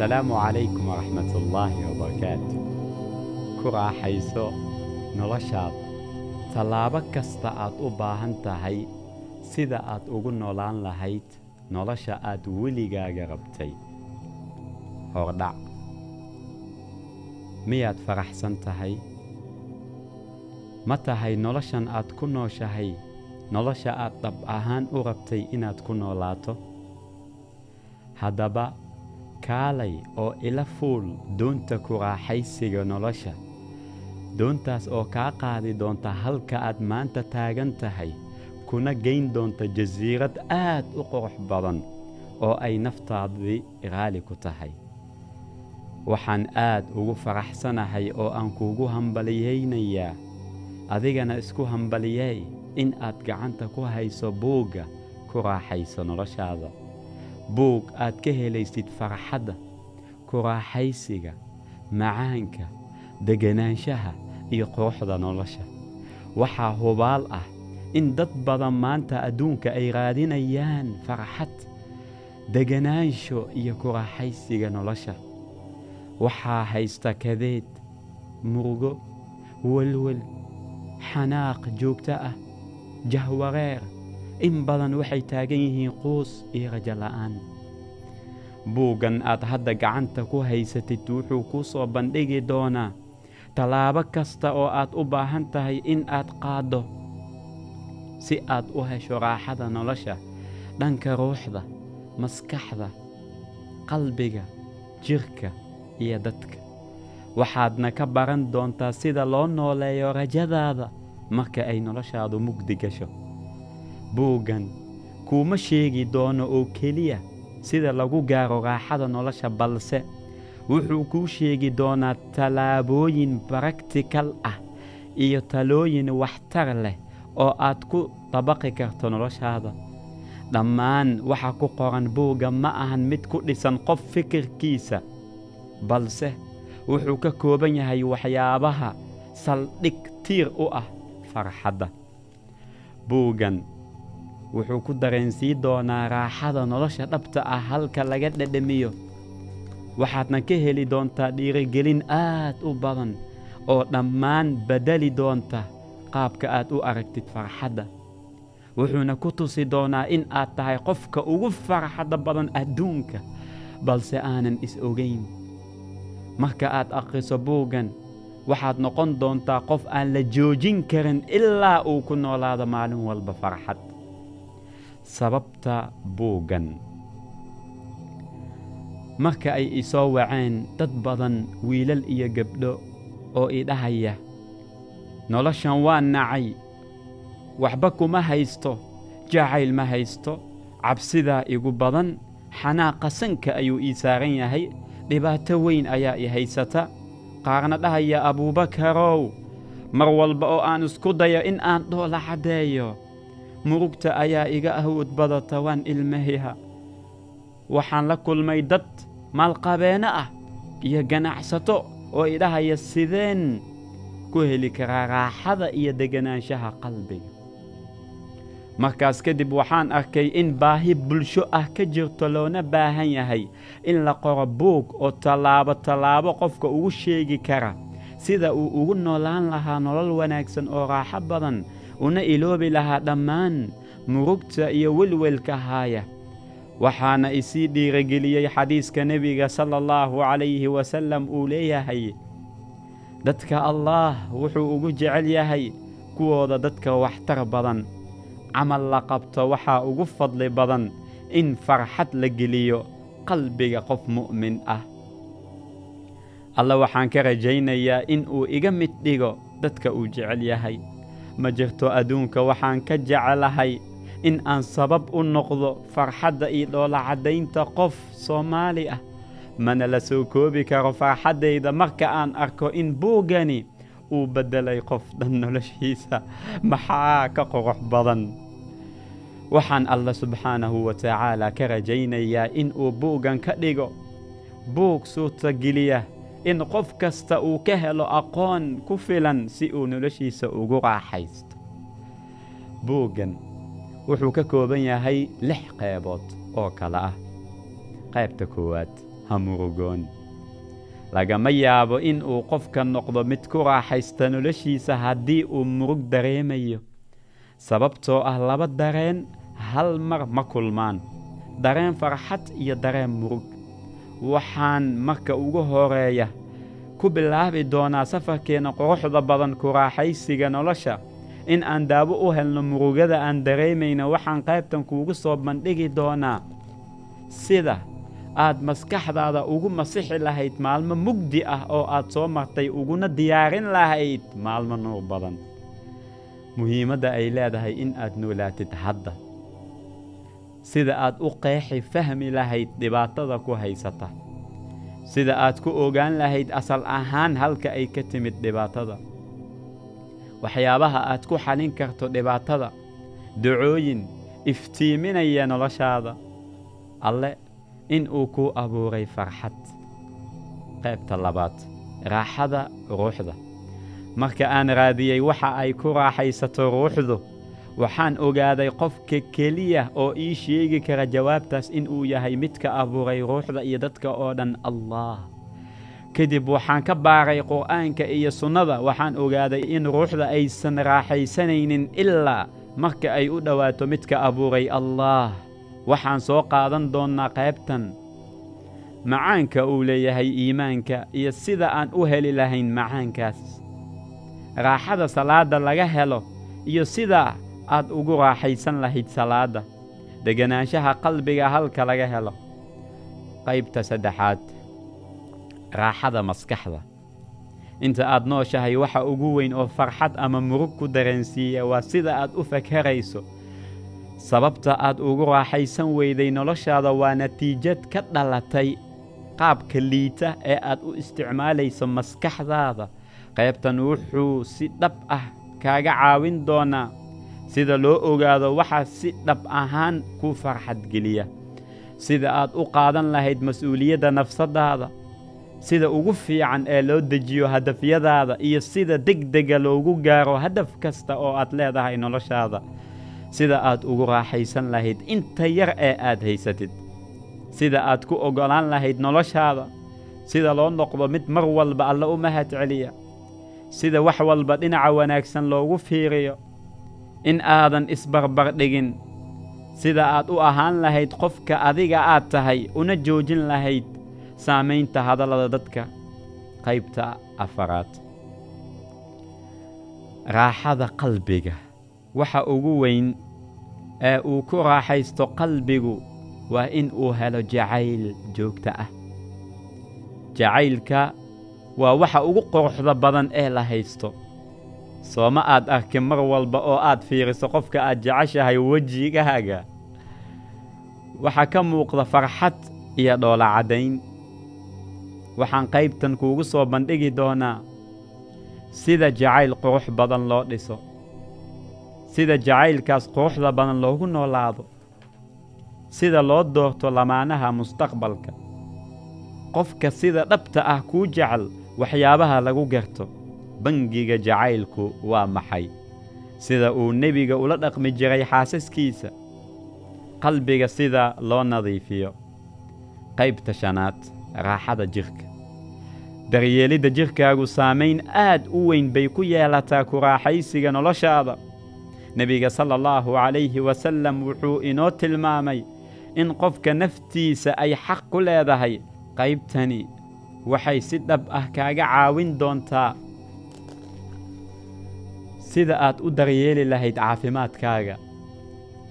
assalaamu calaykum waraxmatullaahi wabarakaatu ku raaxayso noloshaad tallaabo kasta aad u baahan tahay sida aad ugu noolaan lahayd nolosha aad weligaaga rabtay. Hordhac. Miyaad faraxsan tahay? Ma tahay noloshan aad ku nooshahay nolosha aad dhab ahaan u rabtay inaad ku noolaato? Haddaba kaalay oo ila fuul doonta ku raaxaysiga nolosha. Doontaas oo kaa qaadi doonta halka aad maanta taagan tahay kuna geyn doonta jasiirad aad u qurux badan oo ay naftaadii raali ku tahay. Waxaan aad ugu faraxsanahay oo aan kuugu hambaliyaynayaa adigana isku hambaliyey in aad gacanta ku hayso buugga ku raaxayso noloshaada buug aad ka helaysid farxadda ku raaxaysiga macaanka deganaanshaha iyo quruxda nolosha. Waxaa hubaal ah in dad badan maanta adduunka ay raadinayaan farxad deganaansho iyo ku raaxaysiga nolosha. Waxaa haysta kadeed murugo welwel xanaaq joogto ah jahwareer in badan waxay taagan yihiin quus iyo rajo la'aan. Buuggan aad hadda gacanta ku haysatid wuxuu kuu soo bandhigi doonaa. Tallaabo kasta oo aad u baahan tahay in aad qaaddo si aad u hesho raaxada nolosha dhanka ruuxda maskaxda qalbiga jirka iyo dadka. Waxaadna ka baran doontaa sida loo nooleeyo rajadaada marka ay noloshaadu mugdi gasho buuggan kuuma sheegi doono oo keliya sida lagu gaaro raaxada nolosha balse wuxuu kuu sheegi doonaa tallaabooyin baraktikal ah iyo talooyin waxtar leh oo aad ku dabaqi karto noloshaada. Dhammaan waxa ku qoran buugga ma ahan mid ku dhisan qof fikirkiisa balse wuxuu ka kooban yahay waxyaabaha saldhig tiir u ah farxadda. Buuggan wuxuu ku dareensii doonaa raaxada nolosha dhabta ah halka laga dhedhamiyo waxaadna ka heli doontaa dhiirigelin aad u badan oo dhammaan beddeli doonta qaabka aad u aragtid farxadda. Wuxuuna ku tusi doonaa in aad tahay qofka ugu farxadda badan adduunka balse aanan is ogayn marka aad akhriso buuggan waxaad noqon doontaa qof aan la joojin karin ilaa uu ku noolaado maalin walba farxad sababta buuggan marka ay isoo waceen dad badan wiilal iyo gabdho oo idhahaya noloshan waa nacay. Waxba kuma haysto jacayl ma haysto. Cabsidaa igu badan xanaaqa sanka ayuu ii saaran yahay. Dhibaato weyn ayaa i haysata. Qaarna dhahaya abuubakarow mar walba oo aan isku dayo in aan dhoola caddeeyo murugta ayaa iga awood badata waan ilmahiha waxaan la kulmay dad maalqabeenno ah iyo ganacsato oo idhahaya sideen ku heli karaa raaxada iyo deganaanshaha qalbiga. Markaas kadib waxaan arkay in baahi bulsho ah ka jirto loona baahan yahay in la qoro buug oo tallaabo tallaabo qofka ugu sheegi kara sida uu ugu noolaan lahaa nolol wanaagsan oo raaxo badan una iloobi lahaa dhammaan murugta iyo welwelka haaya. Waxaana isii dhiirigeliyey xadiiska nebiga sala allahu calayhi wasallam uu leeyahay dadka allaah wuxuu ugu jecel yahay kuwooda dadka waxtar badan. Camal la qabto waxaa ugu fadli badan in farxad la geliyo qalbiga qof mu'min ah. Alla waxaan ka rajaynayaa in uu iga mid dhigo dadka uu jecel yahay ma jirto adduunka waxaan ka jecelahay in aan sabab u noqdo farxadda iyo dhoolacaddaynta qof soomaali ah. Mana la soo koobi karo farxaddayda marka aan arko in buuggani uu beddelay qof dhan noloshiisa. Maxaa ka qurux badan? Waxaan alla subxaanahu wa tacaala ka rajaynayaa in uu buuggan ka dhigo. Buug suurtageliya in qof kasta uu ka helo aqoon ku filan si uu noloshiisa ugu raaxaysto. Buuggan wuxuu ka kooban yahay lix qaybood oo kale ah. Qaybta koowaad ha murugoon lagama yaabo in uu qofka noqdo mid ku raaxaysta noloshiisa haddii uu murug dareemayo. Sababtoo ah laba dareen hal mar ma kulmaan. Dareen farxad iyo dareen murug waxaan marka ugu horreeya. Ku bilaabi doonaa safarkeenna quruxda badan ku raaxaysiga nolosha. In aan daawo u helno murugada aan dareemayna waxaan qaybtan kuugu soo bandhigi doonaa. Sida aad maskaxdaada ugu masixi lahayd maalmo mugdi ah oo aad soo martay uguna diyaarin lahayd maalmo nuur badan. Muhiimadda ay leedahay in aad noolaatid hadda sida aad u qeexi fahmi lahayd dhibaatada ku haysata sida aad ku ogaan lahayd asal ahaan halka ay ka timid dhibaatada. Waxyaabaha aad ku xalin karto dhibaatada ducooyin iftiiminaya noloshaada alle in uu kuu abuuray farxad. Qaybta labaad raaxada ruuxda. Marka aan raadiyey waxa ay ku raaxaysato ruuxdu waxaan ogaaday qofka keliya oo ii sheegi kara jawaabtaas in uu yahay midka abuuray ruuxda iyo dadka oo dhan allah. Kadib waxaan ka baaray qur'aanka iyo sunnada waxaan ogaaday in ruuxda aysan raaxaysanaynin ilaa marka ay u dhowaato midka abuuray allaah waxaan soo qaadan doonnaa qaybtan. Macaanka uu leeyahay iimaanka iyo sida aan u heli lahayn macaankaas. Raaxada salaadda laga helo iyo sida aad ugu raaxaysan lahayd salaadda deganaanshaha qalbiga halka laga helo. Qaybta saddexaad raaxada maskaxda. Inta aad nooshahay waxa ugu weyn oo farxad ama murug ku dareensiiya waa sida aad u fakarayso. Sababta aad ugu raaxaysan weyday noloshaada waa natiijad ka dhalatay qaabka liita ee aad u isticmaalayso maskaxdaada. Qaybtan wuxuu si dhab ah kaaga caawin doonaa sida loo ogaado waxa si dhab ahaan ku farxadgeliya sida aad u qaadan lahayd mas'uuliyadda nafsaddaada sida ugu fiican ee loo dejiyo hadafyadaada iyo sida degdega loogu gaaro hadaf kasta oo aad leedahay noloshaada sida aad ugu raaxaysan lahayd inta yar ee aad haysatid sida aad ku oggolaan lahayd noloshaada sida loo noqdo mid mar walba alle u mahad celiya sida wax walba dhinaca wanaagsan loogu fiiriyo in aadan isbarbar dhigin. Sida aad u ahaan lahayd qofka adiga aad tahay una joojin lahayd saamaynta hadallada dadka. Qaybta afaraad. Raaxada qalbiga. Waxa ugu weyn ee uu ku raaxaysto qalbigu waa in uu helo jacayl joogta ah. Jacaylka waa waxa ugu quruxda badan ee la haysto sooma aad arkin mar walba oo aad fiiriso qofka aad jeceshahay wejigaaga waxaa ka muuqda farxad iyo dhoola caddayn. Waxaan qaybtan kuugu soo bandhigi doonaa sida jacayl qurux badan loo dhiso sida jacaylkaas quruxda badan loogu noolaado sida loo doorto lamaanaha mustaqbalka. Qofka sida dhabta ah kuu jecel waxyaabaha lagu garto bangiga jacaylku waa maxay? Sida uu nebiga ula dhaqmi jiray xaasaskiisa. Qalbiga sida loo nadiifiyo. Qaybta shanaad raaxada jirka. Daryeelidda jirkaagu saamayn aad u weyn bay ku yeelataa ku raaxaysiga noloshaada. Nebiga sala allahu calayhi wasallam wuxuu inoo tilmaamay in qofka naftiisa ay xaq ku leedahay. Qaybtani waxay si dhab ah kaaga caawin doontaa sida aad u daryeeli lahayd caafimaadkaaga.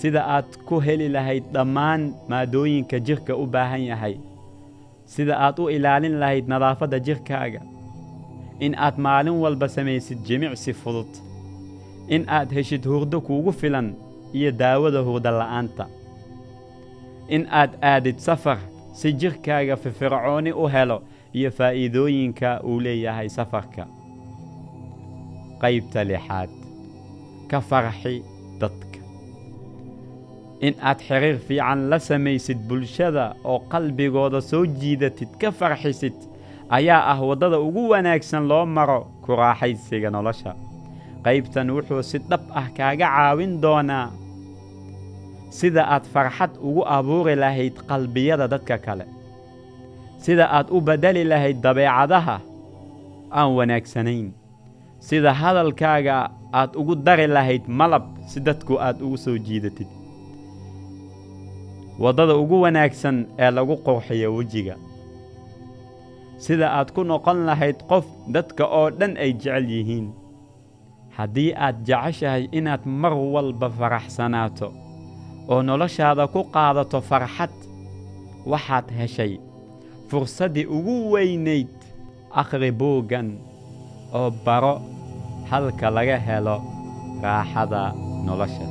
Sida aad ku heli lahayd dhammaan maadooyinka jirka u baahan yahay. Sida aad u ilaalin lahayd nadaafadda jirkaaga. In aad maalin walba samaysid jimicsi fudud. In aad heshid hurdo kuugu filan iyo daawada hurdo la'aanta. In aad aadid safar si jirkaaga firfircooni u helo iyo faa'iidooyinka uu leeyahay safarka qaybta lixaad. Ka farxi dadka. In aad xidhiir fiican la samaysid bulshada oo qalbigooda soo jiidatid ka farxisid ayaa ah waddada ugu wanaagsan loo maro ku raaxaysiga nolosha. Qaybtan wuxuu si dhab ah kaaga caawin doonaa sida aad farxad ugu abuuri lahayd qalbiyada dadka kale sida aad u beddeli lahayd dabeecadaha aan wanaagsanayn sida hadalkaaga aad ugu dari lahayd malab si dadku aad ugu soo jiidatid. Waddada ugu wanaagsan ee lagu qurxiyo wejiga. Sida aad ku noqon lahayd qof dadka oo dhan ay jecel yihiin. Haddii aad jeceshahay inaad mar walba faraxsanaato oo noloshaada ku qaadato farxad waxaad heshay fursaddii ugu weynayd akhri buuggan oo baro halka laga helo raaxada nolosha